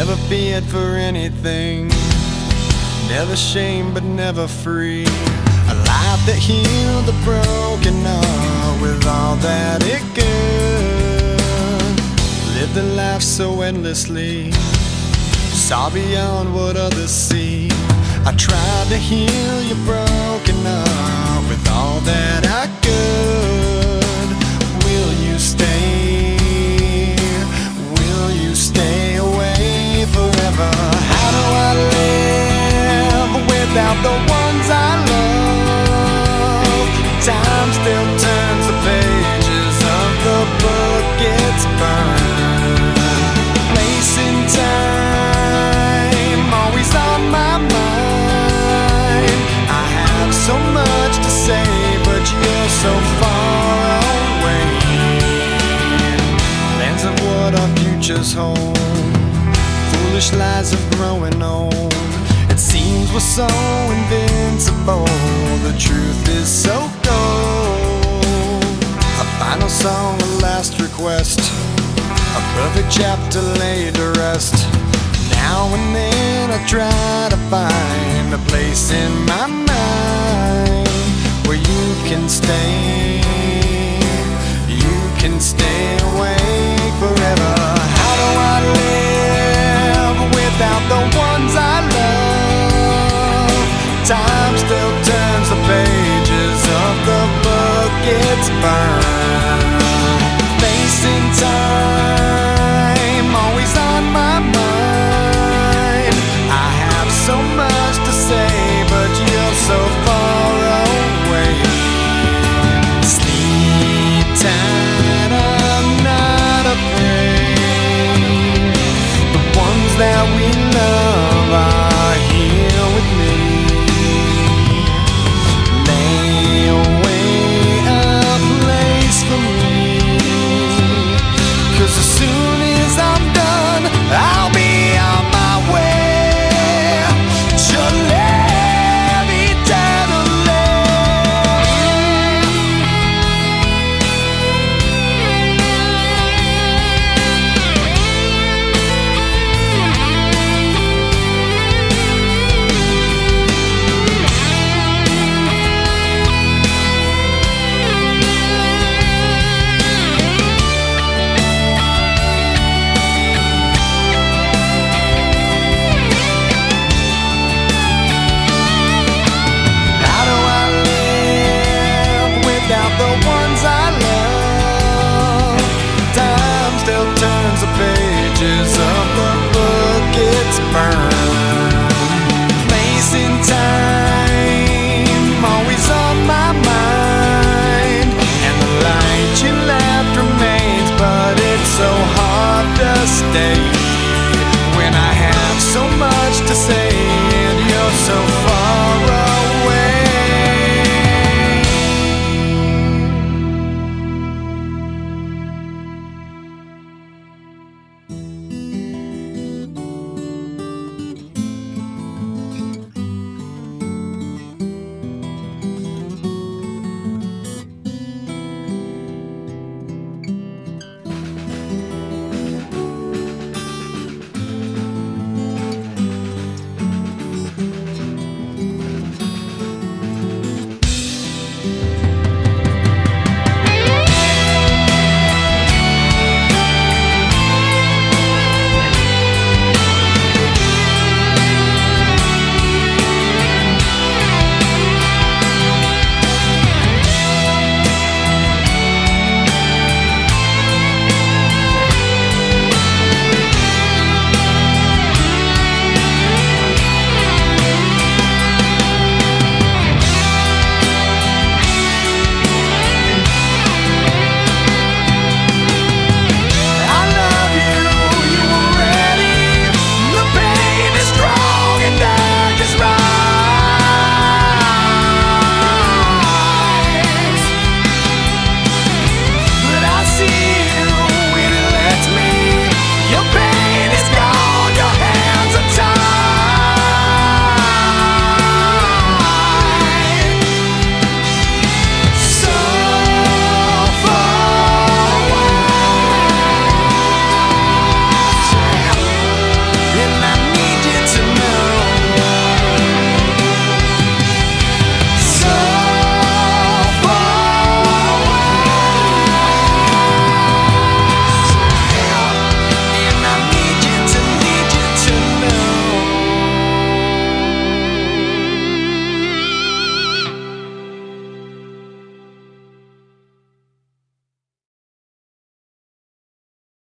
Never feared for anything. Never shamed, but never free. A life that healed the broken heart with all that it could. Lived a life so endlessly. Saw beyond what others see. I tried to heal your broken heart with all that I the ones I love? Time still turns the pages of the book it's burned. Place time, always on my mind. I have so much to say, but you're so far away. Of what our futures hold. Foolish lies of growing old seems we're so invincible. The truth is so cold. A final song, a last request. A perfect chapter laid to rest. Now and then I try to find a place in my mind where you can stay. You can stay awake forever. How do I live without the one?